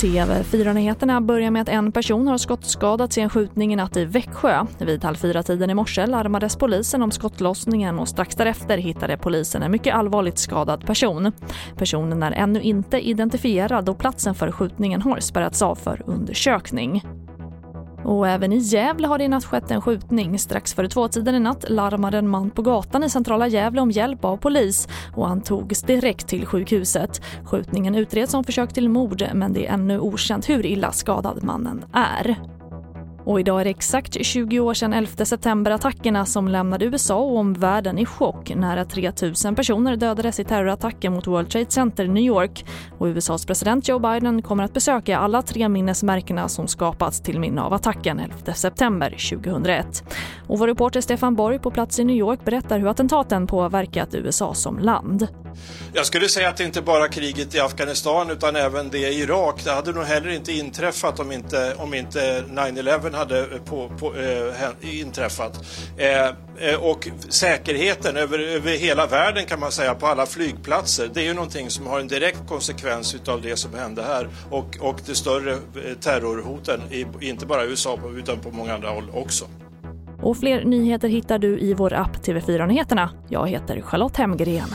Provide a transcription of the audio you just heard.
TV4-nyheterna börjar med att en person har skottskadats i en skjutning i natt i Växjö. Vid halv fyra-tiden i morse larmades polisen om skottlossningen och strax därefter hittade polisen en mycket allvarligt skadad person. Personen är ännu inte identifierad och platsen för skjutningen har spärrats av för undersökning. Och även i Gävle har det i natt skett en skjutning. Strax före tvåtiden i natt larmade en man på gatan i centrala Gävle om hjälp av polis och han togs direkt till sjukhuset. Skjutningen utreds som försök till mord men det är ännu okänt hur illa skadad mannen är. Och idag är det exakt 20 år sedan 11 september-attackerna som lämnade USA och omvärlden i chock. Nära 3 000 personer dödades i terrorattacken mot World Trade Center i New York. Och USAs president Joe Biden kommer att besöka alla tre minnesmärkena som skapats till minne av attacken 11 september 2001. Och vår reporter Stefan Borg på plats i New York berättar hur attentaten påverkat USA som land. Jag skulle säga att det inte bara kriget i Afghanistan utan även det i Irak. Det hade nog heller inte inträffat om inte, om inte 9-11 hade eh, på, på, äh, inträffat. Eh, eh, och säkerheten över, över hela världen kan man säga på alla flygplatser det är ju någonting som har en direkt konsekvens utav det som hände här och, och de större terrorhoten i, inte bara i USA utan på många andra håll också. Och fler nyheter hittar du i vår app TV4 Nyheterna. Jag heter Charlotte Hemgren.